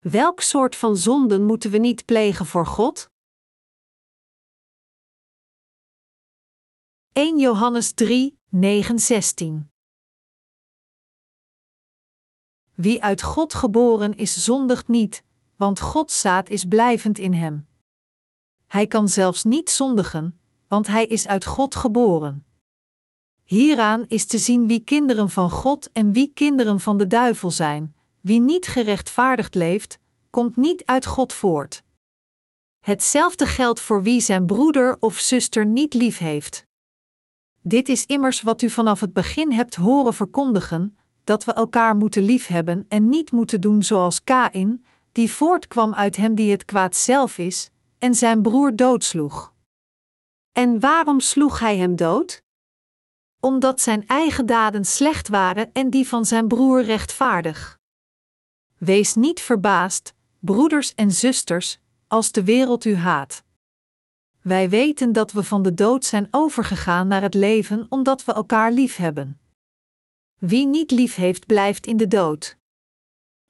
Welk soort van zonden moeten we niet plegen voor God? 1 Johannes 3, 9, 16 Wie uit God geboren is, zondigt niet, want Gods zaad is blijvend in hem. Hij kan zelfs niet zondigen, want hij is uit God geboren. Hieraan is te zien wie kinderen van God en wie kinderen van de duivel zijn. Wie niet gerechtvaardigd leeft, komt niet uit God voort. Hetzelfde geldt voor wie zijn broeder of zuster niet lief heeft. Dit is immers wat u vanaf het begin hebt horen verkondigen: dat we elkaar moeten liefhebben en niet moeten doen zoals Kain, die voortkwam uit hem die het kwaad zelf is, en zijn broer doodsloeg. En waarom sloeg hij hem dood? Omdat zijn eigen daden slecht waren en die van zijn broer rechtvaardig. Wees niet verbaasd, broeders en zusters, als de wereld u haat. Wij weten dat we van de dood zijn overgegaan naar het leven omdat we elkaar lief hebben. Wie niet lief heeft, blijft in de dood.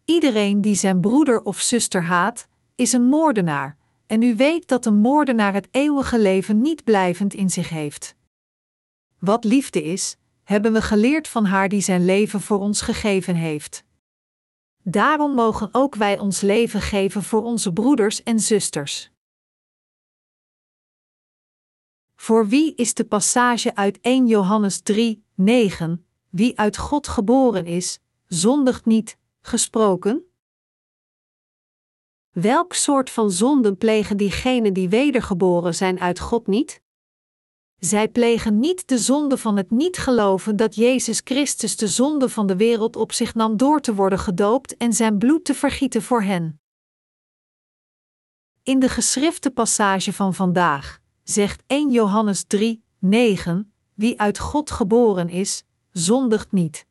Iedereen die zijn broeder of zuster haat, is een moordenaar, en u weet dat een moordenaar het eeuwige leven niet blijvend in zich heeft. Wat liefde is, hebben we geleerd van haar die zijn leven voor ons gegeven heeft. Daarom mogen ook wij ons leven geven voor onze broeders en zusters. Voor wie is de passage uit 1 Johannes 3, 9, wie uit God geboren is, zondigt niet, gesproken? Welk soort van zonden plegen diegenen die wedergeboren zijn uit God niet? Zij plegen niet de zonde van het niet geloven dat Jezus Christus de zonde van de wereld op zich nam door te worden gedoopt en zijn bloed te vergieten voor hen. In de geschrifte passage van vandaag zegt 1 Johannes 3, 9: Wie uit God geboren is, zondigt niet.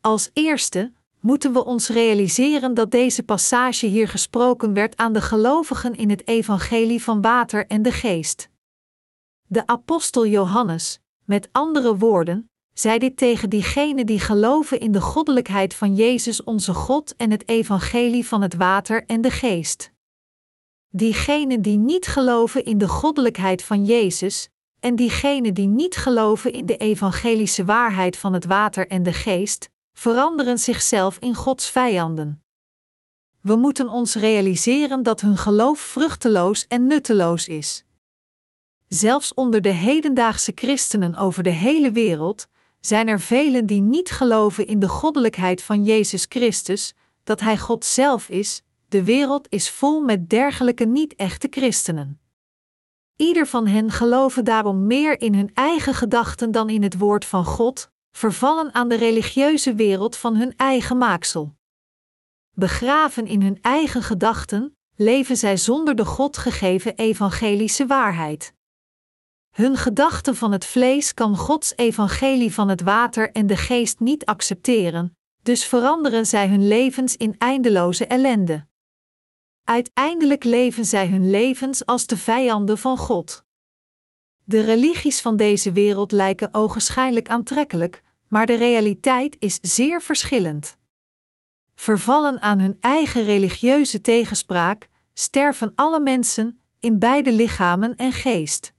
Als eerste moeten we ons realiseren dat deze passage hier gesproken werd aan de gelovigen in het evangelie van water en de geest. De apostel Johannes, met andere woorden, zei dit tegen diegenen die geloven in de goddelijkheid van Jezus onze God en het evangelie van het water en de geest. Diegenen die niet geloven in de goddelijkheid van Jezus, en diegenen die niet geloven in de evangelische waarheid van het water en de geest, veranderen zichzelf in Gods vijanden. We moeten ons realiseren dat hun geloof vruchteloos en nutteloos is. Zelfs onder de hedendaagse christenen over de hele wereld zijn er velen die niet geloven in de goddelijkheid van Jezus Christus, dat Hij God zelf is. De wereld is vol met dergelijke niet-echte christenen. Ieder van hen geloven daarom meer in hun eigen gedachten dan in het woord van God, vervallen aan de religieuze wereld van hun eigen maaksel. Begraven in hun eigen gedachten, leven zij zonder de God gegeven evangelische waarheid. Hun gedachte van het vlees kan Gods evangelie van het water en de geest niet accepteren, dus veranderen zij hun levens in eindeloze ellende. Uiteindelijk leven zij hun levens als de vijanden van God. De religies van deze wereld lijken ogenschijnlijk aantrekkelijk, maar de realiteit is zeer verschillend. Vervallen aan hun eigen religieuze tegenspraak, sterven alle mensen, in beide lichamen en geest.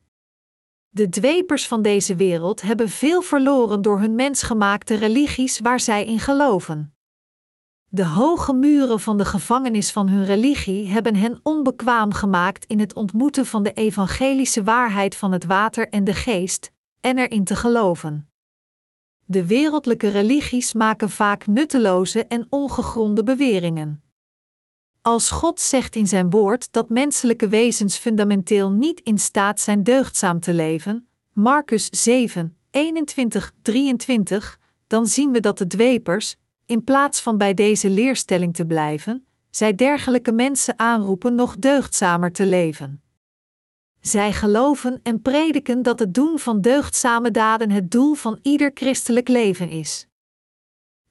De dwepers van deze wereld hebben veel verloren door hun mensgemaakte religies waar zij in geloven. De hoge muren van de gevangenis van hun religie hebben hen onbekwaam gemaakt in het ontmoeten van de evangelische waarheid van het water en de geest, en erin te geloven. De wereldlijke religies maken vaak nutteloze en ongegronde beweringen. Als God zegt in zijn woord dat menselijke wezens fundamenteel niet in staat zijn deugdzaam te leven, Marcus 7, 21, 23, dan zien we dat de dwepers, in plaats van bij deze leerstelling te blijven, zij dergelijke mensen aanroepen nog deugdzamer te leven. Zij geloven en prediken dat het doen van deugdzame daden het doel van ieder christelijk leven is.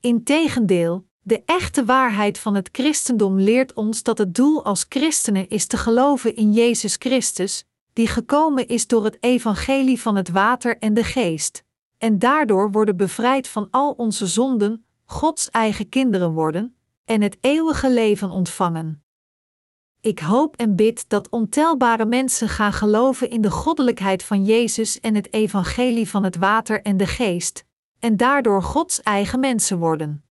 Integendeel, de echte waarheid van het christendom leert ons dat het doel als christenen is te geloven in Jezus Christus, die gekomen is door het evangelie van het water en de geest, en daardoor worden bevrijd van al onze zonden, Gods eigen kinderen worden, en het eeuwige leven ontvangen. Ik hoop en bid dat ontelbare mensen gaan geloven in de goddelijkheid van Jezus en het evangelie van het water en de geest, en daardoor Gods eigen mensen worden.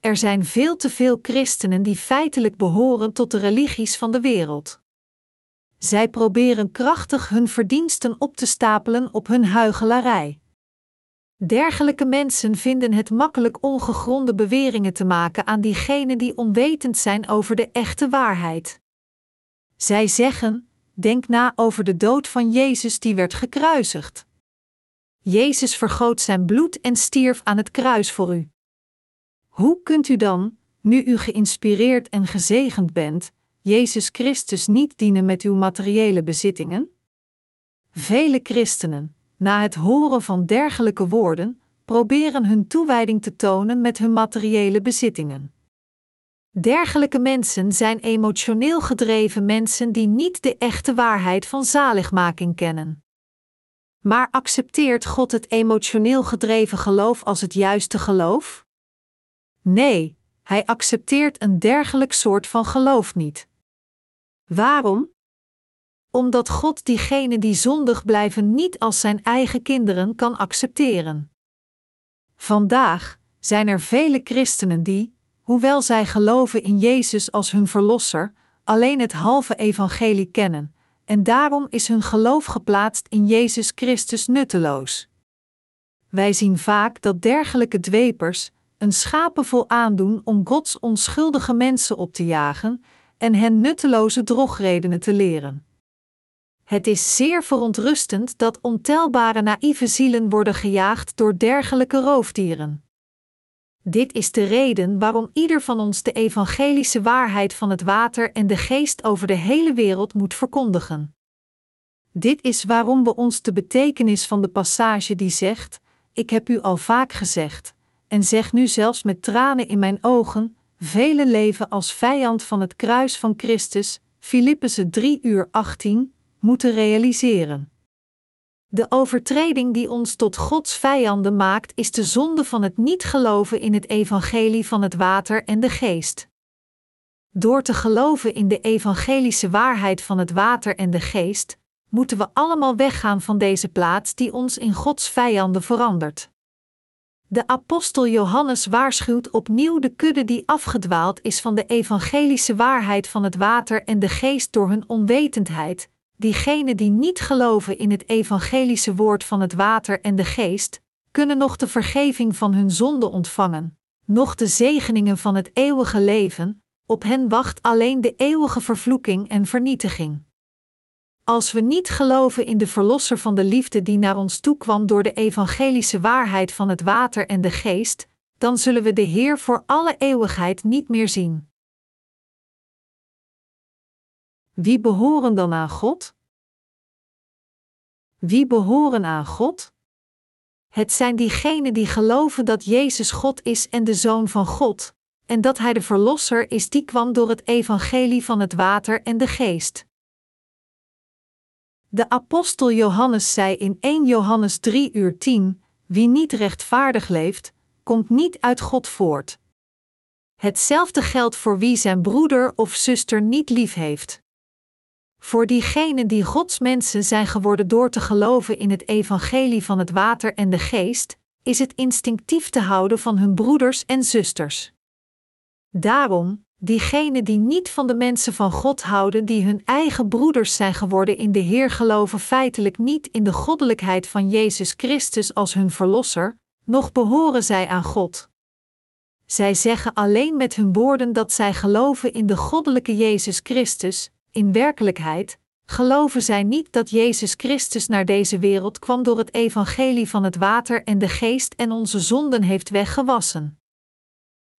Er zijn veel te veel christenen die feitelijk behoren tot de religies van de wereld. Zij proberen krachtig hun verdiensten op te stapelen op hun huigelarij. Dergelijke mensen vinden het makkelijk ongegronde beweringen te maken aan diegenen die onwetend zijn over de echte waarheid. Zij zeggen: Denk na over de dood van Jezus die werd gekruisigd. Jezus vergoot zijn bloed en stierf aan het kruis voor u. Hoe kunt u dan, nu u geïnspireerd en gezegend bent, Jezus Christus niet dienen met uw materiële bezittingen? Vele christenen, na het horen van dergelijke woorden, proberen hun toewijding te tonen met hun materiële bezittingen. Dergelijke mensen zijn emotioneel gedreven mensen die niet de echte waarheid van zaligmaking kennen. Maar accepteert God het emotioneel gedreven geloof als het juiste geloof? Nee, hij accepteert een dergelijk soort van geloof niet. Waarom? Omdat God diegenen die zondig blijven niet als zijn eigen kinderen kan accepteren. Vandaag zijn er vele christenen die, hoewel zij geloven in Jezus als hun verlosser, alleen het halve evangelie kennen, en daarom is hun geloof geplaatst in Jezus Christus nutteloos. Wij zien vaak dat dergelijke dwepers een schapenvol aandoen om Gods onschuldige mensen op te jagen en hen nutteloze drogredenen te leren. Het is zeer verontrustend dat ontelbare naïeve zielen worden gejaagd door dergelijke roofdieren. Dit is de reden waarom ieder van ons de evangelische waarheid van het water en de geest over de hele wereld moet verkondigen. Dit is waarom we ons de betekenis van de passage die zegt: Ik heb u al vaak gezegd, en zeg nu zelfs met tranen in mijn ogen, vele leven als vijand van het kruis van Christus, Filippenzen 3 uur 18, moeten realiseren. De overtreding die ons tot Gods vijanden maakt, is de zonde van het niet geloven in het evangelie van het water en de geest. Door te geloven in de evangelische waarheid van het water en de geest, moeten we allemaal weggaan van deze plaats die ons in Gods vijanden verandert. De apostel Johannes waarschuwt opnieuw de kudde die afgedwaald is van de evangelische waarheid van het water en de geest door hun onwetendheid, diegenen die niet geloven in het evangelische woord van het water en de geest, kunnen nog de vergeving van hun zonde ontvangen, nog de zegeningen van het eeuwige leven, op hen wacht alleen de eeuwige vervloeking en vernietiging. Als we niet geloven in de Verlosser van de liefde die naar ons toekwam door de evangelische waarheid van het water en de geest, dan zullen we de Heer voor alle eeuwigheid niet meer zien. Wie behoren dan aan God? Wie behoren aan God? Het zijn diegenen die geloven dat Jezus God is en de Zoon van God, en dat Hij de Verlosser is die kwam door het evangelie van het water en de geest. De apostel Johannes zei in 1 Johannes 3 uur 10: Wie niet rechtvaardig leeft, komt niet uit God voort. Hetzelfde geldt voor wie zijn broeder of zuster niet lief heeft. Voor diegenen die Gods mensen zijn geworden door te geloven in het evangelie van het water en de geest, is het instinctief te houden van hun broeders en zusters. Daarom, diegenen die niet van de mensen van God houden, die hun eigen broeders zijn geworden in de Heer, geloven feitelijk niet in de goddelijkheid van Jezus Christus als hun Verlosser, noch behoren zij aan God. Zij zeggen alleen met hun woorden dat zij geloven in de goddelijke Jezus Christus, in werkelijkheid geloven zij niet dat Jezus Christus naar deze wereld kwam door het evangelie van het water en de geest en onze zonden heeft weggewassen.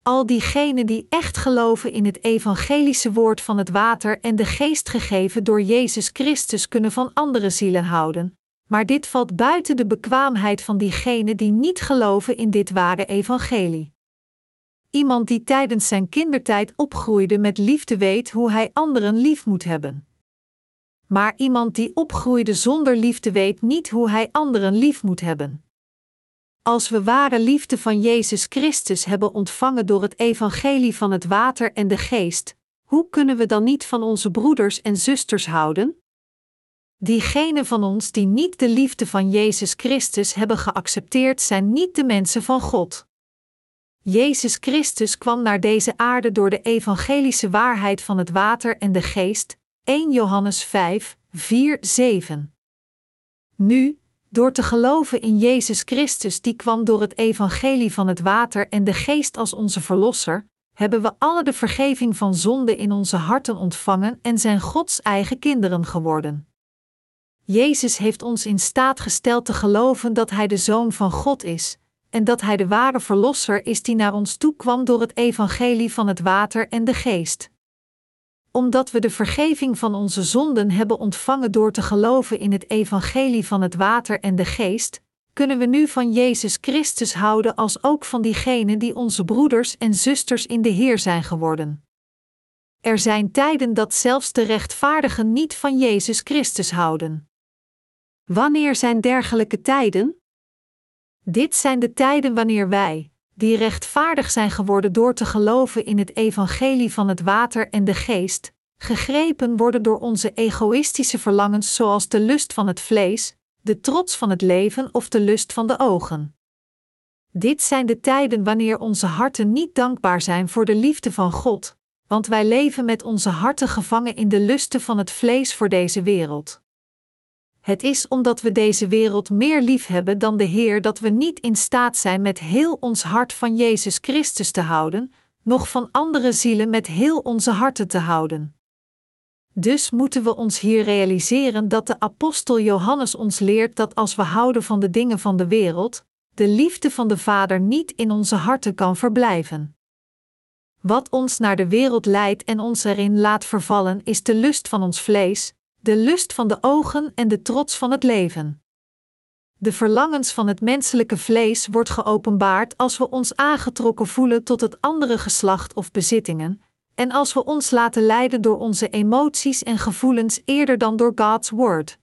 Al diegenen die echt geloven in het evangelische woord van het water en de geest gegeven door Jezus Christus kunnen van andere zielen houden, maar dit valt buiten de bekwaamheid van diegenen die niet geloven in dit ware evangelie. Iemand die tijdens zijn kindertijd opgroeide met liefde weet hoe hij anderen lief moet hebben. Maar iemand die opgroeide zonder liefde weet niet hoe hij anderen lief moet hebben. Als we ware liefde van Jezus Christus hebben ontvangen door het evangelie van het water en de geest, hoe kunnen we dan niet van onze broeders en zusters houden? Diegenen van ons die niet de liefde van Jezus Christus hebben geaccepteerd, zijn niet de mensen van God. Jezus Christus kwam naar deze aarde door de evangelische waarheid van het water en de geest. 1 Johannes 5, 4, 7. Nu, door te geloven in Jezus Christus, die kwam door het evangelie van het water en de geest als onze verlosser, hebben we alle de vergeving van zonde in onze harten ontvangen en zijn Gods eigen kinderen geworden. Jezus heeft ons in staat gesteld te geloven dat Hij de Zoon van God is, en dat Hij de ware Verlosser is die naar ons toe kwam door het evangelie van het water en de geest. Omdat we de vergeving van onze zonden hebben ontvangen door te geloven in het evangelie van het water en de geest, kunnen we nu van Jezus Christus houden als ook van diegenen die onze broeders en zusters in de Heer zijn geworden. Er zijn tijden dat zelfs de rechtvaardigen niet van Jezus Christus houden. Wanneer zijn dergelijke tijden? Dit zijn de tijden wanneer wij, die rechtvaardig zijn geworden door te geloven in het evangelie van het water en de geest, gegrepen worden door onze egoïstische verlangens zoals de lust van het vlees, de trots van het leven of de lust van de ogen. Dit zijn de tijden wanneer onze harten niet dankbaar zijn voor de liefde van God, want wij leven met onze harten gevangen in de lusten van het vlees voor deze wereld. Het is omdat we deze wereld meer lief hebben dan de Heer dat we niet in staat zijn met heel ons hart van Jezus Christus te houden, noch van andere zielen met heel onze harten te houden. Dus moeten we ons hier realiseren dat de apostel Johannes ons leert dat als we houden van de dingen van de wereld, de liefde van de Vader niet in onze harten kan verblijven. Wat ons naar de wereld leidt en ons erin laat vervallen, is de lust van ons vlees, de lust van de ogen en de trots van het leven. De verlangens van het menselijke vlees wordt geopenbaard als we ons aangetrokken voelen tot het andere geslacht of bezittingen, en als we ons laten leiden door onze emoties en gevoelens eerder dan door God's Word.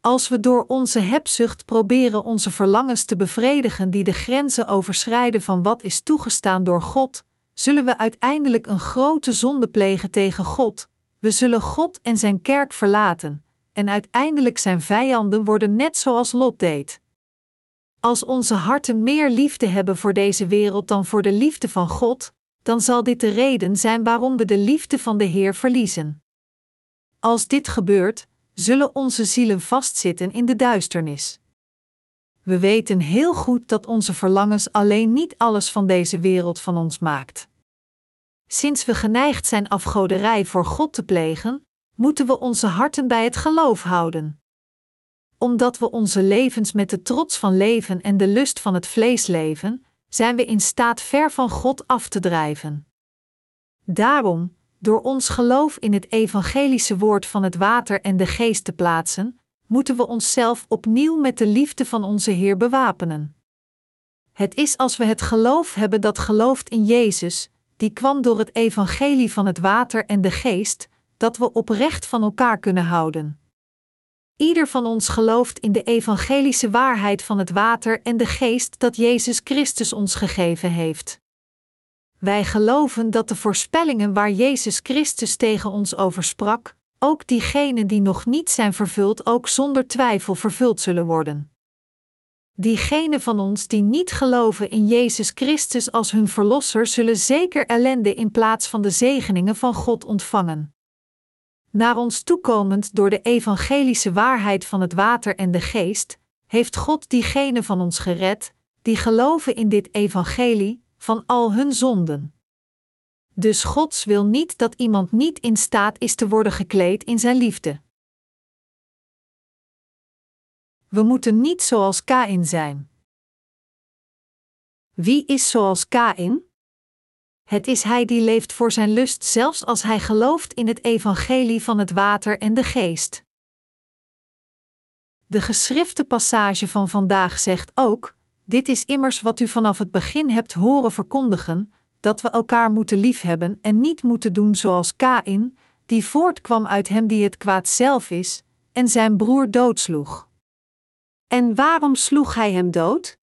Als we door onze hebzucht proberen onze verlangens te bevredigen die de grenzen overschrijden van wat is toegestaan door God, zullen we uiteindelijk een grote zonde plegen tegen God, we zullen God en zijn kerk verlaten, en uiteindelijk zijn vijanden worden net zoals Lot deed. Als onze harten meer liefde hebben voor deze wereld dan voor de liefde van God, dan zal dit de reden zijn waarom we de liefde van de Heer verliezen. Als dit gebeurt, zullen onze zielen vastzitten in de duisternis. We weten heel goed dat onze verlangens alleen niet alles van deze wereld van ons maakt. Sinds we geneigd zijn afgoderij voor God te plegen, moeten we onze harten bij het geloof houden. Omdat we onze levens met de trots van leven en de lust van het vlees leven, zijn we in staat ver van God af te drijven. Daarom, door ons geloof in het evangelische woord van het water en de geest te plaatsen, moeten we onszelf opnieuw met de liefde van onze Heer bewapenen. Het is als we het geloof hebben dat gelooft in Jezus, die kwam door het evangelie van het water en de geest, dat we oprecht van elkaar kunnen houden. Ieder van ons gelooft in de evangelische waarheid van het water en de geest dat Jezus Christus ons gegeven heeft. Wij geloven dat de voorspellingen waar Jezus Christus tegen ons over sprak, ook diegenen die nog niet zijn vervuld, ook zonder twijfel vervuld zullen worden. Diegenen van ons die niet geloven in Jezus Christus als hun Verlosser, zullen zeker ellende in plaats van de zegeningen van God ontvangen. Naar ons toekomend door de evangelische waarheid van het water en de geest, heeft God diegenen van ons gered, die geloven in dit evangelie, van al hun zonden. Dus Gods wil niet dat iemand niet in staat is te worden gekleed in zijn liefde. We moeten niet zoals Kain zijn. Wie is zoals Kain? Het is hij die leeft voor zijn lust, zelfs als hij gelooft in het evangelie van het water en de geest. De geschrifte passage van vandaag zegt ook: Dit is immers wat u vanaf het begin hebt horen verkondigen, dat we elkaar moeten liefhebben en niet moeten doen zoals Kain, die voortkwam uit hem die het kwaad zelf is, en zijn broer doodsloeg. En waarom sloeg hij hem dood?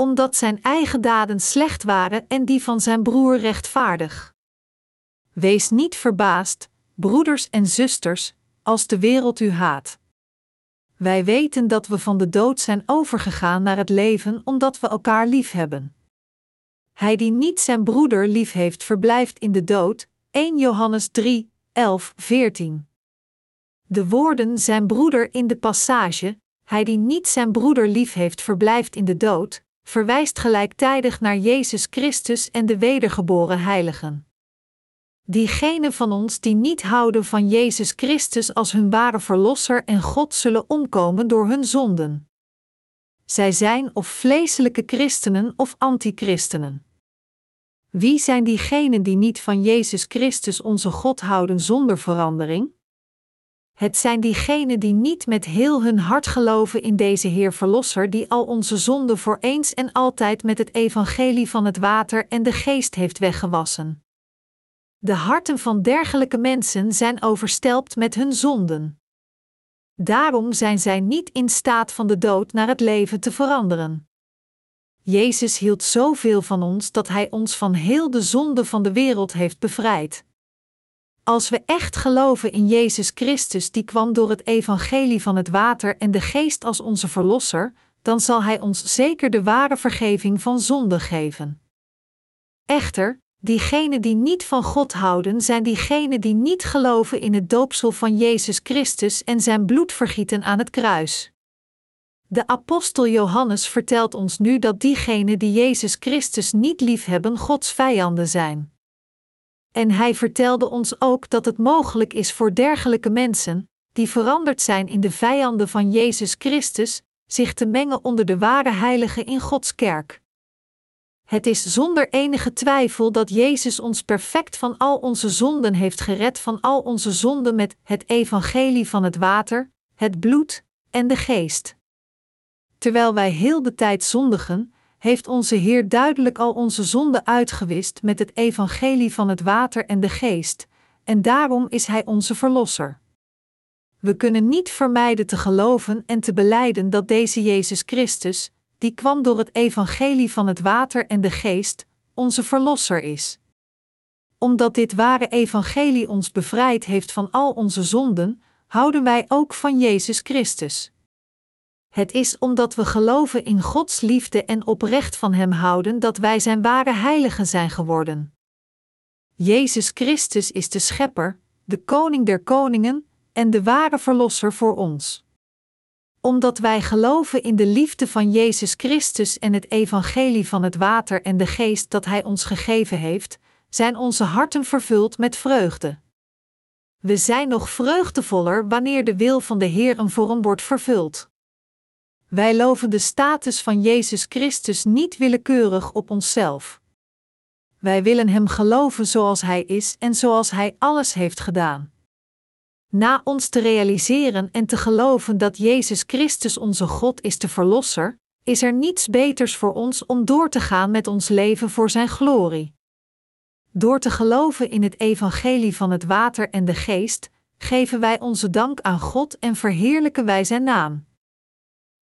omdat zijn eigen daden slecht waren en die van zijn broer rechtvaardig. Wees niet verbaasd, broeders en zusters, als de wereld u haat. Wij weten dat we van de dood zijn overgegaan naar het leven omdat we elkaar lief hebben. Hij die niet zijn broeder lief heeft, verblijft in de dood. 1 Johannes 3, 11, 14. De woorden zijn broeder in de passage, hij die niet zijn broeder lief heeft, verblijft in de dood, verwijst gelijktijdig naar Jezus Christus en de wedergeboren heiligen. Diegenen van ons die niet houden van Jezus Christus als hun ware verlosser en God zullen omkomen door hun zonden. Zij zijn of vleeselijke christenen of antichristenen. Wie zijn diegenen die niet van Jezus Christus onze God houden zonder verandering? Het zijn diegenen die niet met heel hun hart geloven in deze Heer Verlosser, die al onze zonden voor eens en altijd met het evangelie van het water en de geest heeft weggewassen. De harten van dergelijke mensen zijn overstelpt met hun zonden. Daarom zijn zij niet in staat van de dood naar het leven te veranderen. Jezus hield zoveel van ons dat Hij ons van heel de zonde van de wereld heeft bevrijd. Als we echt geloven in Jezus Christus, die kwam door het evangelie van het water en de geest als onze verlosser, dan zal Hij ons zeker de ware vergeving van zonde geven. Echter, diegenen die niet van God houden, zijn diegenen die niet geloven in het doopsel van Jezus Christus en zijn bloedvergieten aan het kruis. De apostel Johannes vertelt ons nu dat diegenen die Jezus Christus niet liefhebben, Gods vijanden zijn. En hij vertelde ons ook dat het mogelijk is voor dergelijke mensen, die veranderd zijn in de vijanden van Jezus Christus, zich te mengen onder de ware heiligen in Gods kerk. Het is zonder enige twijfel dat Jezus ons perfect van al onze zonden heeft gered van al onze zonden met het evangelie van het water, het bloed en de geest. Terwijl wij heel de tijd zondigen, heeft onze Heer duidelijk al onze zonden uitgewist met het evangelie van het water en de geest, en daarom is Hij onze Verlosser. We kunnen niet vermijden te geloven en te beleiden dat deze Jezus Christus, die kwam door het evangelie van het water en de geest, onze Verlosser is. Omdat dit ware evangelie ons bevrijd heeft van al onze zonden, houden wij ook van Jezus Christus. Het is omdat we geloven in Gods liefde en oprecht van Hem houden dat wij Zijn ware heiligen zijn geworden. Jezus Christus is de Schepper, de Koning der Koningen en de ware Verlosser voor ons. Omdat wij geloven in de liefde van Jezus Christus en het evangelie van het water en de geest dat Hij ons gegeven heeft, zijn onze harten vervuld met vreugde. We zijn nog vreugdevoller wanneer de wil van de Heer een vorm wordt vervuld. Wij loven de status van Jezus Christus niet willekeurig op onszelf. Wij willen Hem geloven zoals Hij is en zoals Hij alles heeft gedaan. Na ons te realiseren en te geloven dat Jezus Christus onze God is de Verlosser, is er niets beters voor ons om door te gaan met ons leven voor Zijn glorie. Door te geloven in het Evangelie van het Water en de Geest, geven wij onze dank aan God en verheerlijken wij Zijn naam.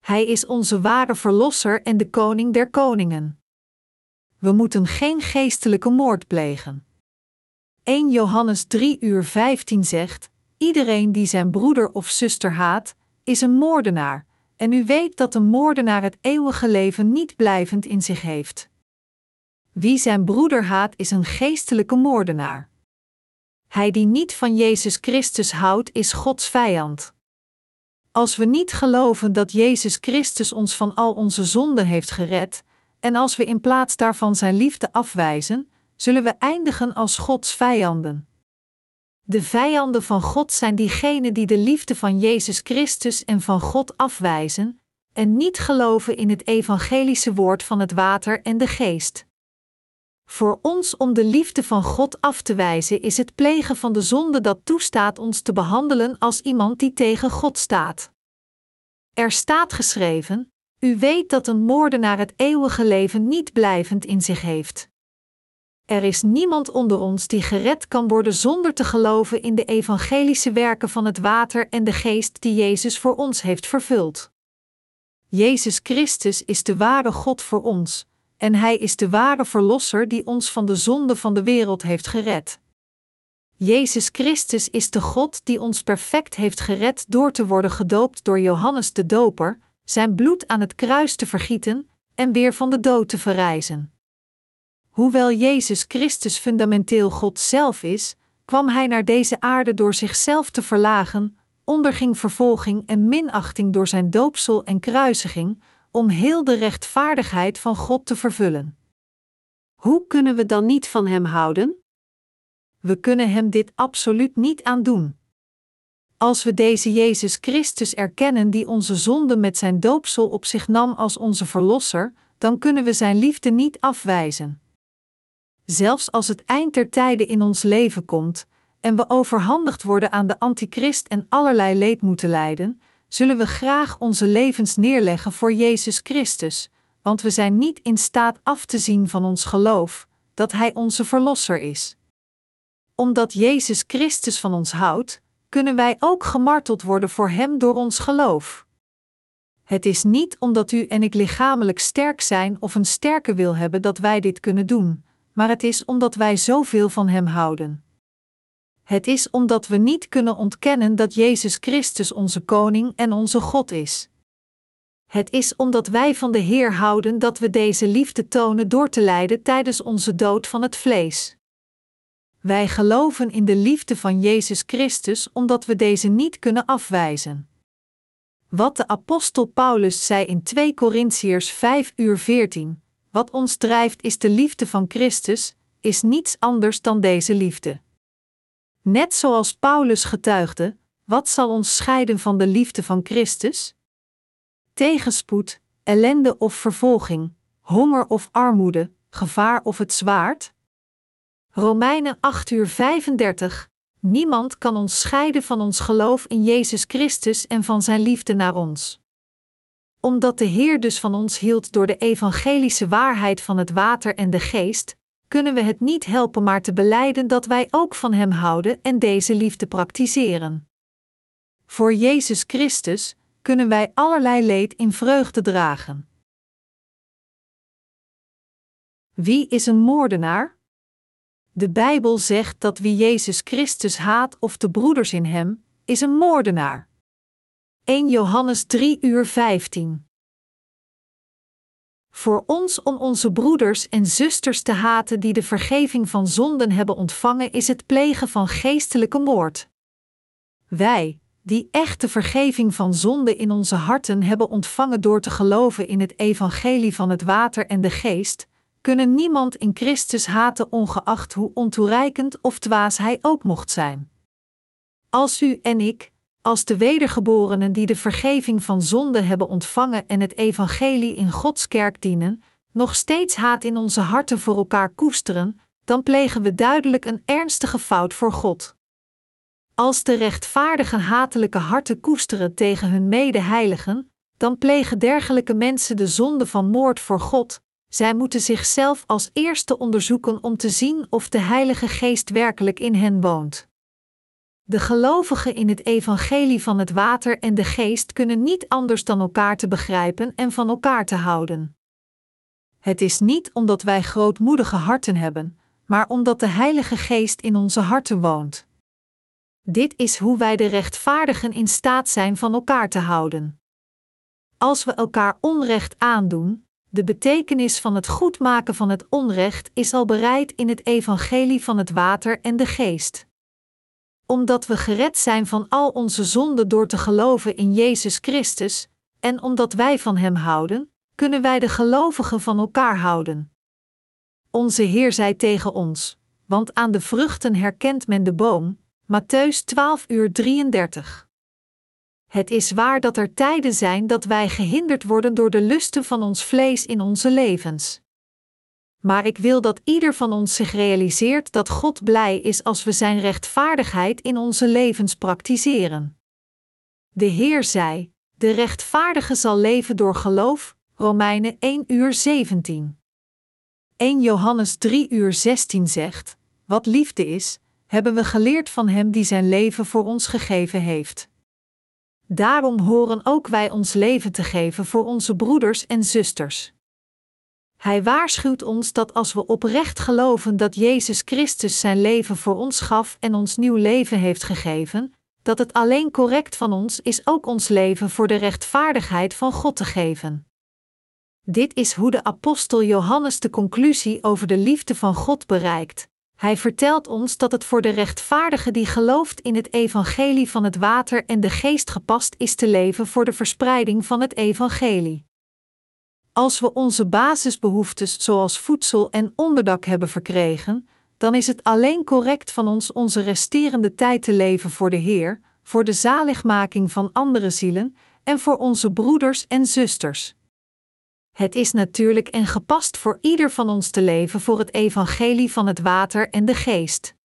Hij is onze ware Verlosser en de Koning der Koningen. We moeten geen geestelijke moord plegen. 1 Johannes 3 uur 15 zegt: Iedereen die zijn broeder of zuster haat, is een moordenaar, en u weet dat een moordenaar het eeuwige leven niet blijvend in zich heeft. Wie zijn broeder haat, is een geestelijke moordenaar. Hij die niet van Jezus Christus houdt, is Gods vijand. Als we niet geloven dat Jezus Christus ons van al onze zonden heeft gered, en als we in plaats daarvan zijn liefde afwijzen, zullen we eindigen als Gods vijanden. De vijanden van God zijn diegenen die de liefde van Jezus Christus en van God afwijzen en niet geloven in het evangelische woord van het water en de geest. Voor ons om de liefde van God af te wijzen is het plegen van de zonde dat toestaat ons te behandelen als iemand die tegen God staat. Er staat geschreven: U weet dat een moordenaar het eeuwige leven niet blijvend in zich heeft. Er is niemand onder ons die gered kan worden zonder te geloven in de evangelische werken van het water en de geest die Jezus voor ons heeft vervuld. Jezus Christus is de ware God voor ons, en Hij is de ware Verlosser die ons van de zonde van de wereld heeft gered. Jezus Christus is de God die ons perfect heeft gered door te worden gedoopt door Johannes de Doper, zijn bloed aan het kruis te vergieten en weer van de dood te verrijzen. Hoewel Jezus Christus fundamenteel God zelf is, kwam Hij naar deze aarde door zichzelf te verlagen, onderging vervolging en minachting door zijn doopsel en kruisiging, om heel de rechtvaardigheid van God te vervullen. Hoe kunnen we dan niet van Hem houden? We kunnen Hem dit absoluut niet aandoen. Als we deze Jezus Christus erkennen die onze zonde met zijn doopsel op zich nam als onze Verlosser, dan kunnen we Zijn liefde niet afwijzen. Zelfs als het eind der tijden in ons leven komt, en we overhandigd worden aan de antichrist en allerlei leed moeten lijden, zullen we graag onze levens neerleggen voor Jezus Christus, want we zijn niet in staat af te zien van ons geloof dat Hij onze Verlosser is. Omdat Jezus Christus van ons houdt, kunnen wij ook gemarteld worden voor Hem door ons geloof. Het is niet omdat u en ik lichamelijk sterk zijn of een sterke wil hebben dat wij dit kunnen doen, maar het is omdat wij zoveel van Hem houden. Het is omdat we niet kunnen ontkennen dat Jezus Christus onze Koning en onze God is. Het is omdat wij van de Heer houden dat we deze liefde tonen door te lijden tijdens onze dood van het vlees. Wij geloven in de liefde van Jezus Christus omdat we deze niet kunnen afwijzen. Wat de apostel Paulus zei in 2 Korintiërs 5 uur 14, wat ons drijft is de liefde van Christus, is niets anders dan deze liefde. Net zoals Paulus getuigde: wat zal ons scheiden van de liefde van Christus? Tegenspoed, ellende of vervolging, honger of armoede, gevaar of het zwaard? Romeinen 8 uur 35. Niemand kan ons scheiden van ons geloof in Jezus Christus en van zijn liefde naar ons. Omdat de Heer dus van ons hield door de evangelische waarheid van het water en de geest, kunnen we het niet helpen maar te beleiden dat wij ook van Hem houden en deze liefde praktiseren. Voor Jezus Christus kunnen wij allerlei leed in vreugde dragen. Wie is een moordenaar? De Bijbel zegt dat wie Jezus Christus haat of de broeders in hem, is een moordenaar. 1 Johannes 3 uur 15 voor ons om onze broeders en zusters te haten die de vergeving van zonden hebben ontvangen, is het plegen van geestelijke moord. Wij, die echte vergeving van zonde in onze harten hebben ontvangen door te geloven in het evangelie van het water en de geest, kunnen niemand in Christus haten ongeacht hoe ontoereikend of dwaas hij ook mocht zijn. Als u en ik, als de wedergeborenen die de vergeving van zonde hebben ontvangen en het evangelie in Gods kerk dienen, nog steeds haat in onze harten voor elkaar koesteren, dan plegen we duidelijk een ernstige fout voor God. Als de rechtvaardige hatelijke harten koesteren tegen hun medeheiligen, dan plegen dergelijke mensen de zonde van moord voor God. Zij moeten zichzelf als eerste onderzoeken om te zien of de Heilige Geest werkelijk in hen woont. De gelovigen in het evangelie van het water en de geest kunnen niet anders dan elkaar te begrijpen en van elkaar te houden. Het is niet omdat wij grootmoedige harten hebben, maar omdat de Heilige Geest in onze harten woont. Dit is hoe wij de rechtvaardigen in staat zijn van elkaar te houden. Als we elkaar onrecht aandoen, de betekenis van het goedmaken van het onrecht is al bereid in het evangelie van het water en de geest omdat we gered zijn van al onze zonden door te geloven in Jezus Christus, en omdat wij van Hem houden, kunnen wij de gelovigen van elkaar houden. Onze Heer zei tegen ons: Want aan de vruchten herkent men de boom. Matthäus 12 uur 33. Het is waar dat er tijden zijn dat wij gehinderd worden door de lusten van ons vlees in onze levens maar ik wil dat ieder van ons zich realiseert dat God blij is als we Zijn rechtvaardigheid in onze levens praktiseren. De Heer zei: De rechtvaardige zal leven door geloof. Romeinen 1 uur 17. 1 Johannes 3 uur 16 zegt: Wat liefde is, hebben we geleerd van Hem die zijn leven voor ons gegeven heeft. Daarom horen ook wij ons leven te geven voor onze broeders en zusters. Hij waarschuwt ons dat als we oprecht geloven dat Jezus Christus zijn leven voor ons gaf en ons nieuw leven heeft gegeven, dat het alleen correct van ons is ook ons leven voor de rechtvaardigheid van God te geven. Dit is hoe de apostel Johannes de conclusie over de liefde van God bereikt. Hij vertelt ons dat het voor de rechtvaardige die gelooft in het evangelie van het water en de geest gepast is te leven voor de verspreiding van het evangelie. Als we onze basisbehoeftes zoals voedsel en onderdak hebben verkregen, dan is het alleen correct van ons onze resterende tijd te leven voor de Heer, voor de zaligmaking van andere zielen en voor onze broeders en zusters. Het is natuurlijk en gepast voor ieder van ons te leven voor het evangelie van het water en de geest.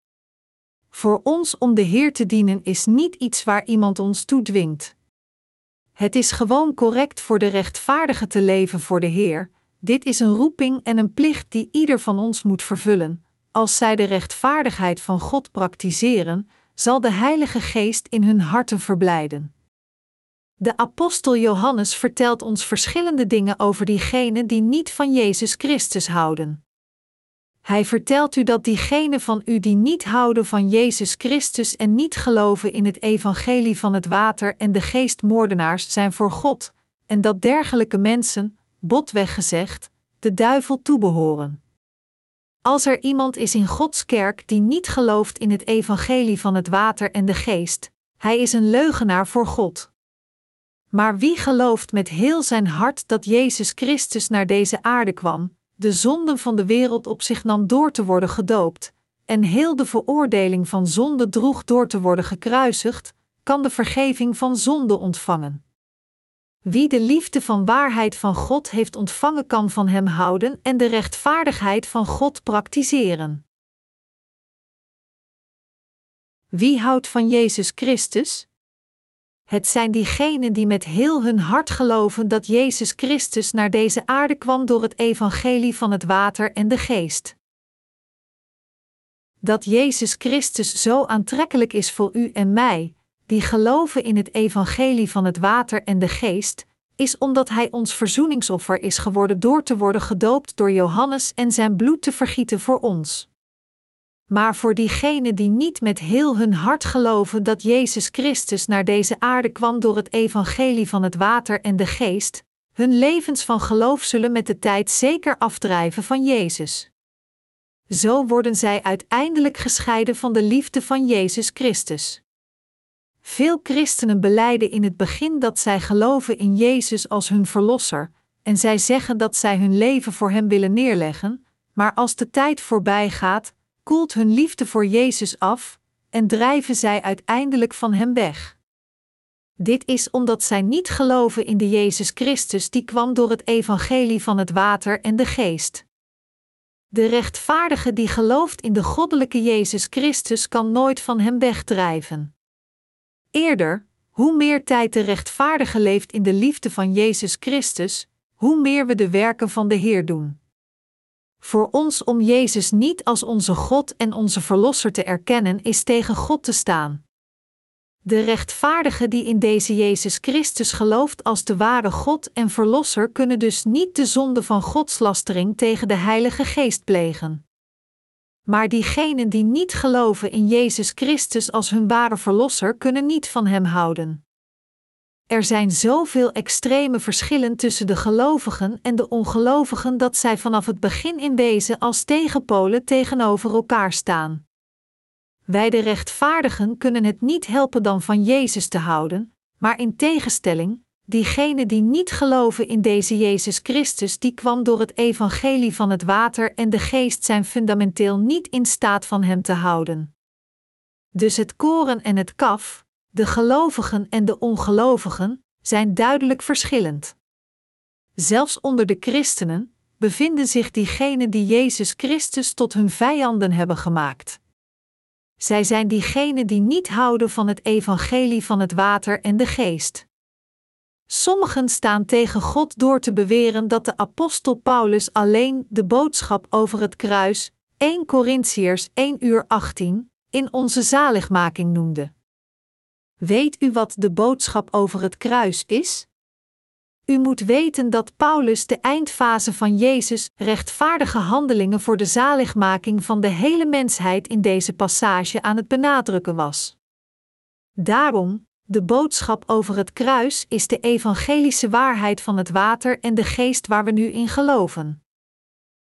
Voor ons om de Heer te dienen is niet iets waar iemand ons toe dwingt. Het is gewoon correct voor de rechtvaardige te leven voor de Heer. Dit is een roeping en een plicht die ieder van ons moet vervullen. Als zij de rechtvaardigheid van God praktiseren, zal de Heilige Geest in hun harten verblijden. De apostel Johannes vertelt ons verschillende dingen over diegenen die niet van Jezus Christus houden. Hij vertelt u dat diegenen van u die niet houden van Jezus Christus en niet geloven in het evangelie van het water en de geest moordenaars zijn voor God, en dat dergelijke mensen, botweg gezegd, de duivel toebehoren. Als er iemand is in Gods kerk die niet gelooft in het evangelie van het water en de geest, hij is een leugenaar voor God. Maar wie gelooft met heel zijn hart dat Jezus Christus naar deze aarde kwam, de zonden van de wereld op zich nam door te worden gedoopt, en heel de veroordeling van zonde droeg door te worden gekruisigd, kan de vergeving van zonde ontvangen. Wie de liefde van waarheid van God heeft ontvangen, kan van Hem houden en de rechtvaardigheid van God praktiseren. Wie houdt van Jezus Christus? Het zijn diegenen die met heel hun hart geloven dat Jezus Christus naar deze aarde kwam door het evangelie van het water en de geest. Dat Jezus Christus zo aantrekkelijk is voor u en mij, die geloven in het evangelie van het water en de geest, is omdat Hij ons verzoeningsoffer is geworden door te worden gedoopt door Johannes en zijn bloed te vergieten voor ons. Maar voor diegenen die niet met heel hun hart geloven dat Jezus Christus naar deze aarde kwam door het evangelie van het water en de geest, hun levens van geloof zullen met de tijd zeker afdrijven van Jezus. Zo worden zij uiteindelijk gescheiden van de liefde van Jezus Christus. Veel christenen beleiden in het begin dat zij geloven in Jezus als hun verlosser, en zij zeggen dat zij hun leven voor Hem willen neerleggen, maar als de tijd voorbij gaat, koelt hun liefde voor Jezus af en drijven zij uiteindelijk van Hem weg. Dit is omdat zij niet geloven in de Jezus Christus die kwam door het evangelie van het water en de geest. De rechtvaardige die gelooft in de goddelijke Jezus Christus kan nooit van Hem wegdrijven. Eerder, hoe meer tijd de rechtvaardige leeft in de liefde van Jezus Christus, hoe meer we de werken van de Heer doen. Voor ons om Jezus niet als onze God en onze Verlosser te erkennen, is tegen God te staan. De rechtvaardige die in deze Jezus Christus gelooft als de ware God en Verlosser kunnen dus niet de zonde van Godslastering tegen de Heilige Geest plegen. Maar diegenen die niet geloven in Jezus Christus als hun ware Verlosser kunnen niet van Hem houden. Er zijn zoveel extreme verschillen tussen de gelovigen en de ongelovigen dat zij vanaf het begin in wezen als tegenpolen tegenover elkaar staan. Wij de rechtvaardigen kunnen het niet helpen dan van Jezus te houden, maar in tegenstelling, diegenen die niet geloven in deze Jezus Christus, die kwam door het evangelie van het water en de geest, zijn fundamenteel niet in staat van Hem te houden. Dus het koren en het kaf, de gelovigen en de ongelovigen, zijn duidelijk verschillend. Zelfs onder de christenen bevinden zich diegenen die Jezus Christus tot hun vijanden hebben gemaakt. Zij zijn diegenen die niet houden van het evangelie van het water en de geest. Sommigen staan tegen God door te beweren dat de apostel Paulus alleen de boodschap over het kruis, 1 Corinthiërs 1 uur 18, in onze zaligmaking noemde. Weet u wat de boodschap over het kruis is? U moet weten dat Paulus de eindfase van Jezus rechtvaardige handelingen voor de zaligmaking van de hele mensheid in deze passage aan het benadrukken was. Daarom, de boodschap over het kruis is de evangelische waarheid van het water en de geest waar we nu in geloven.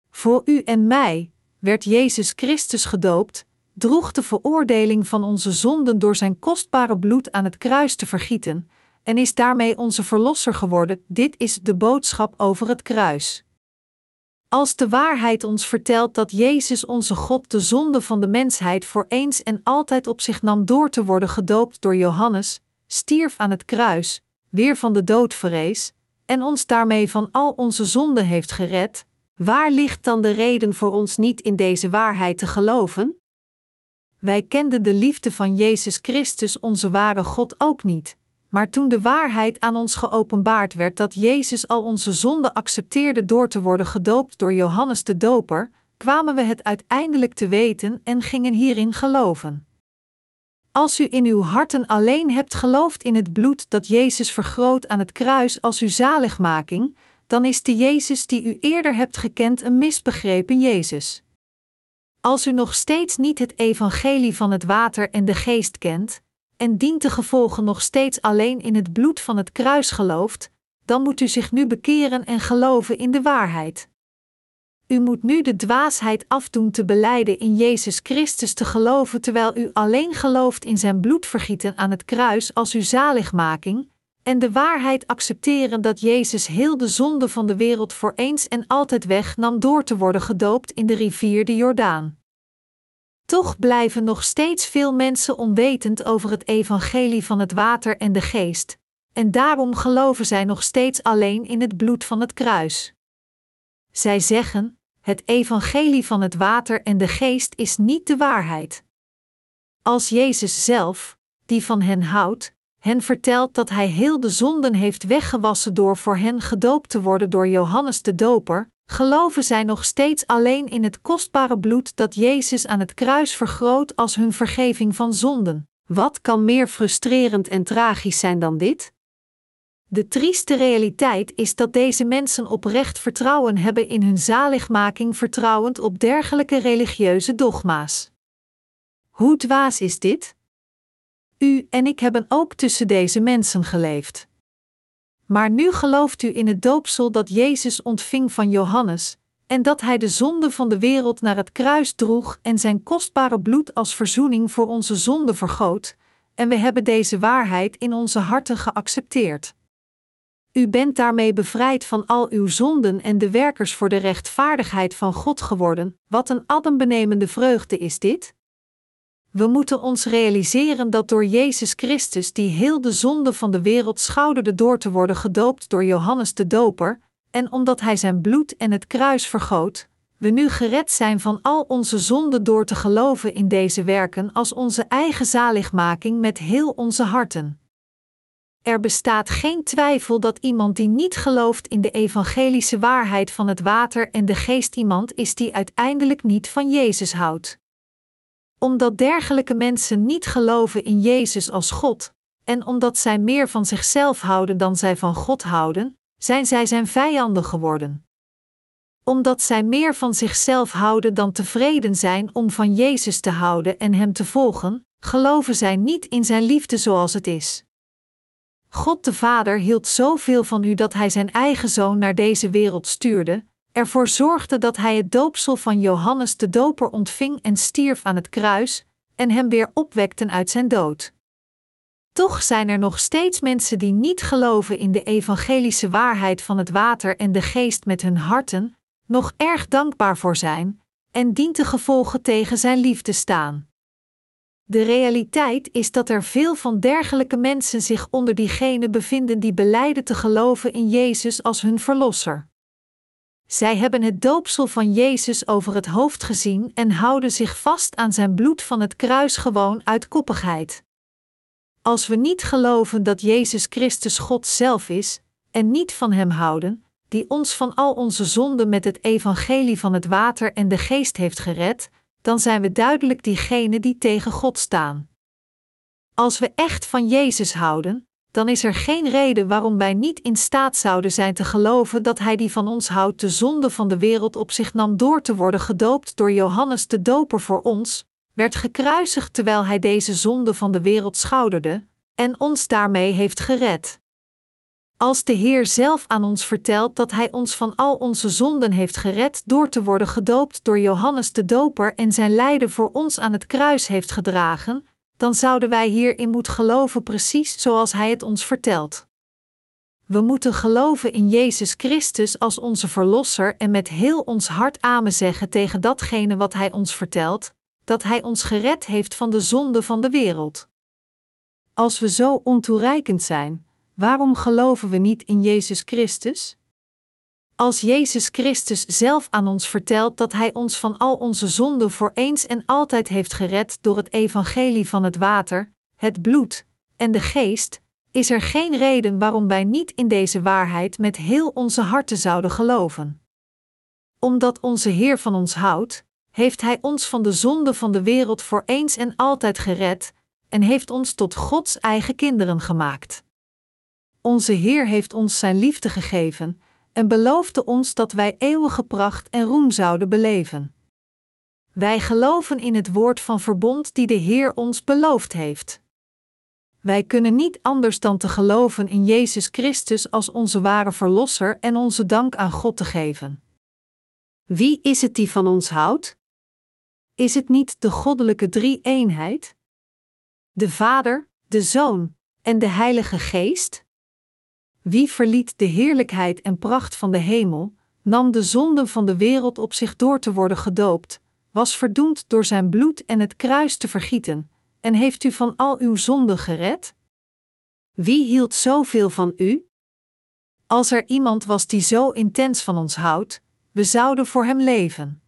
Voor u en mij werd Jezus Christus gedoopt, droeg de veroordeling van onze zonden door zijn kostbare bloed aan het kruis te vergieten, en is daarmee onze verlosser geworden. Dit is de boodschap over het kruis. Als de waarheid ons vertelt dat Jezus onze God de zonde van de mensheid voor eens en altijd op zich nam door te worden gedoopt door Johannes, stierf aan het kruis, weer van de dood verrees, en ons daarmee van al onze zonden heeft gered, waar ligt dan de reden voor ons niet in deze waarheid te geloven? Wij kenden de liefde van Jezus Christus, onze ware God, ook niet. Maar toen de waarheid aan ons geopenbaard werd dat Jezus al onze zonden accepteerde door te worden gedoopt door Johannes de Doper, kwamen we het uiteindelijk te weten en gingen hierin geloven. Als u in uw harten alleen hebt geloofd in het bloed dat Jezus vergroot aan het kruis als uw zaligmaking, dan is de Jezus die u eerder hebt gekend een misbegrepen Jezus. Als u nog steeds niet het evangelie van het water en de geest kent, en dient de gevolgen nog steeds alleen in het bloed van het kruis gelooft, dan moet u zich nu bekeren en geloven in de waarheid. U moet nu de dwaasheid afdoen te beleiden in Jezus Christus te geloven terwijl u alleen gelooft in zijn bloedvergieten aan het kruis als uw zaligmaking, en de waarheid accepteren dat Jezus heel de zonde van de wereld voor eens en altijd wegnam door te worden gedoopt in de rivier de Jordaan. Toch blijven nog steeds veel mensen onwetend over het evangelie van het water en de geest, en daarom geloven zij nog steeds alleen in het bloed van het kruis. Zij zeggen: het evangelie van het water en de geest is niet de waarheid. Als Jezus zelf, die van hen houdt, hen vertelt dat hij heel de zonden heeft weggewassen door voor hen gedoopt te worden door Johannes de Doper, geloven zij nog steeds alleen in het kostbare bloed dat Jezus aan het kruis vergroot als hun vergeving van zonden. Wat kan meer frustrerend en tragisch zijn dan dit? De trieste realiteit is dat deze mensen oprecht vertrouwen hebben in hun zaligmaking, vertrouwend op dergelijke religieuze dogma's. Hoe dwaas is dit? U en ik hebben ook tussen deze mensen geleefd. Maar nu gelooft u in het doopsel dat Jezus ontving van Johannes, en dat hij de zonde van de wereld naar het kruis droeg en zijn kostbare bloed als verzoening voor onze zonde vergoot, en we hebben deze waarheid in onze harten geaccepteerd. U bent daarmee bevrijd van al uw zonden en de werkers voor de rechtvaardigheid van God geworden. Wat een adembenemende vreugde is dit! We moeten ons realiseren dat door Jezus Christus, die heel de zonde van de wereld schouderde door te worden gedoopt door Johannes de Doper, en omdat Hij zijn bloed en het kruis vergoot, we nu gered zijn van al onze zonden door te geloven in deze werken als onze eigen zaligmaking met heel onze harten. Er bestaat geen twijfel dat iemand die niet gelooft in de evangelische waarheid van het water en de geest iemand is die uiteindelijk niet van Jezus houdt omdat dergelijke mensen niet geloven in Jezus als God, en omdat zij meer van zichzelf houden dan zij van God houden, zijn zij zijn vijanden geworden. Omdat zij meer van zichzelf houden dan tevreden zijn om van Jezus te houden en Hem te volgen, geloven zij niet in Zijn liefde zoals het is. God de Vader hield zoveel van u dat Hij Zijn eigen zoon naar deze wereld stuurde, ervoor zorgde dat hij het doopsel van Johannes de Doper ontving en stierf aan het kruis, en hem weer opwekten uit zijn dood. Toch zijn er nog steeds mensen die niet geloven in de evangelische waarheid van het water en de geest met hun harten, nog erg dankbaar voor zijn, en dient de gevolgen tegen zijn liefde staan. De realiteit is dat er veel van dergelijke mensen zich onder diegenen bevinden die beleiden te geloven in Jezus als hun verlosser. Zij hebben het doopsel van Jezus over het hoofd gezien en houden zich vast aan zijn bloed van het kruis gewoon uit koppigheid. Als we niet geloven dat Jezus Christus God zelf is, en niet van Hem houden, die ons van al onze zonden met het evangelie van het water en de geest heeft gered, dan zijn we duidelijk diegenen die tegen God staan. Als we echt van Jezus houden, dan is er geen reden waarom wij niet in staat zouden zijn te geloven dat Hij die van ons houdt de zonde van de wereld op zich nam door te worden gedoopt door Johannes de Doper voor ons, werd gekruisigd terwijl Hij deze zonde van de wereld schouderde, en ons daarmee heeft gered. Als de Heer zelf aan ons vertelt dat Hij ons van al onze zonden heeft gered door te worden gedoopt door Johannes de Doper en zijn lijden voor ons aan het kruis heeft gedragen, dan zouden wij hierin moeten geloven precies zoals Hij het ons vertelt. We moeten geloven in Jezus Christus als onze Verlosser en met heel ons hart amen zeggen tegen datgene wat Hij ons vertelt, dat Hij ons gered heeft van de zonde van de wereld. Als we zo ontoereikend zijn, waarom geloven we niet in Jezus Christus? Als Jezus Christus zelf aan ons vertelt dat Hij ons van al onze zonden voor eens en altijd heeft gered door het evangelie van het water, het bloed en de geest, is er geen reden waarom wij niet in deze waarheid met heel onze harten zouden geloven. Omdat onze Heer van ons houdt, heeft Hij ons van de zonde van de wereld voor eens en altijd gered en heeft ons tot Gods eigen kinderen gemaakt. Onze Heer heeft ons Zijn liefde gegeven en beloofde ons dat wij eeuwige pracht en roem zouden beleven. Wij geloven in het woord van verbond die de Heer ons beloofd heeft. Wij kunnen niet anders dan te geloven in Jezus Christus als onze ware Verlosser en onze dank aan God te geven. Wie is het die van ons houdt? Is het niet de goddelijke drie-eenheid? De Vader, de Zoon en de Heilige Geest? Wie verliet de heerlijkheid en pracht van de hemel, nam de zonden van de wereld op zich door te worden gedoopt, was verdoemd door zijn bloed en het kruis te vergieten, en heeft u van al uw zonden gered? Wie hield zoveel van u? Als er iemand was die zo intens van ons houdt, we zouden voor hem leven.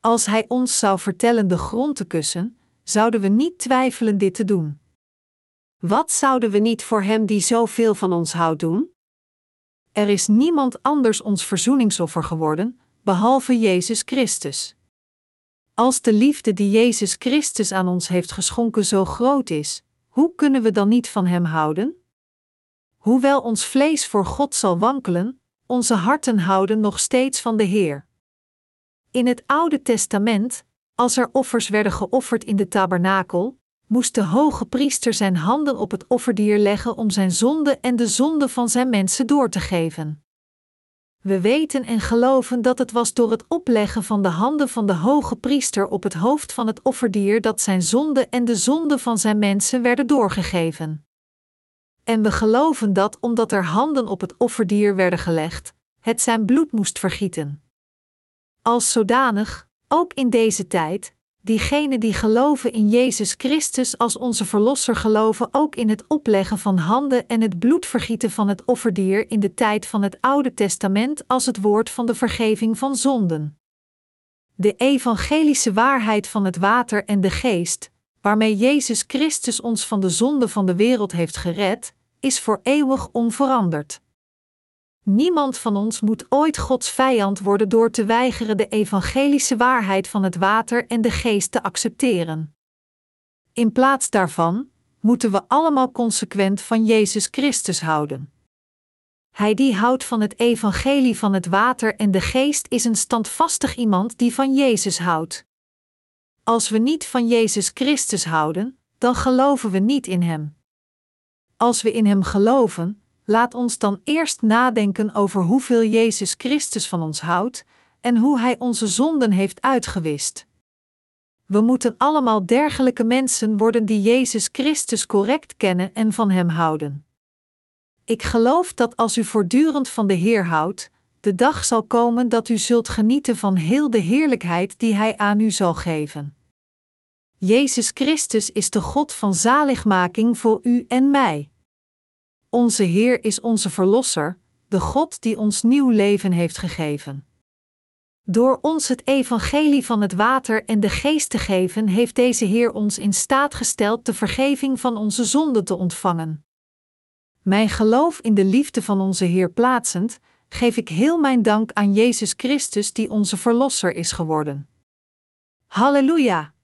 Als hij ons zou vertellen de grond te kussen, zouden we niet twijfelen dit te doen. Wat zouden we niet voor Hem die zoveel van ons houdt doen? Er is niemand anders ons verzoeningsoffer geworden, behalve Jezus Christus. Als de liefde die Jezus Christus aan ons heeft geschonken zo groot is, hoe kunnen we dan niet van Hem houden? Hoewel ons vlees voor God zal wankelen, onze harten houden nog steeds van de Heer. In het Oude Testament, als er offers werden geofferd in de tabernakel, moest de hoge priester zijn handen op het offerdier leggen om zijn zonde en de zonde van zijn mensen door te geven. We weten en geloven dat het was door het opleggen van de handen van de hoge priester op het hoofd van het offerdier dat zijn zonde en de zonde van zijn mensen werden doorgegeven. En we geloven dat omdat er handen op het offerdier werden gelegd, het zijn bloed moest vergieten. Als zodanig, ook in deze tijd, diegenen die geloven in Jezus Christus als onze Verlosser geloven ook in het opleggen van handen en het bloedvergieten van het offerdier in de tijd van het Oude Testament als het woord van de vergeving van zonden. De evangelische waarheid van het water en de geest, waarmee Jezus Christus ons van de zonde van de wereld heeft gered, is voor eeuwig onveranderd. Niemand van ons moet ooit Gods vijand worden door te weigeren de evangelische waarheid van het water en de geest te accepteren. In plaats daarvan moeten we allemaal consequent van Jezus Christus houden. Hij die houdt van het evangelie van het water en de geest is een standvastig iemand die van Jezus houdt. Als we niet van Jezus Christus houden, dan geloven we niet in Hem. Als we in Hem geloven, laat ons dan eerst nadenken over hoeveel Jezus Christus van ons houdt en hoe Hij onze zonden heeft uitgewist. We moeten allemaal dergelijke mensen worden die Jezus Christus correct kennen en van Hem houden. Ik geloof dat als u voortdurend van de Heer houdt, de dag zal komen dat u zult genieten van heel de heerlijkheid die Hij aan u zal geven. Jezus Christus is de God van zaligmaking voor u en mij. Onze Heer is onze Verlosser, de God die ons nieuw leven heeft gegeven. Door ons het evangelie van het water en de geest te geven, heeft deze Heer ons in staat gesteld de vergeving van onze zonden te ontvangen. Mijn geloof in de liefde van onze Heer plaatsend, geef ik heel mijn dank aan Jezus Christus die onze Verlosser is geworden. Halleluja!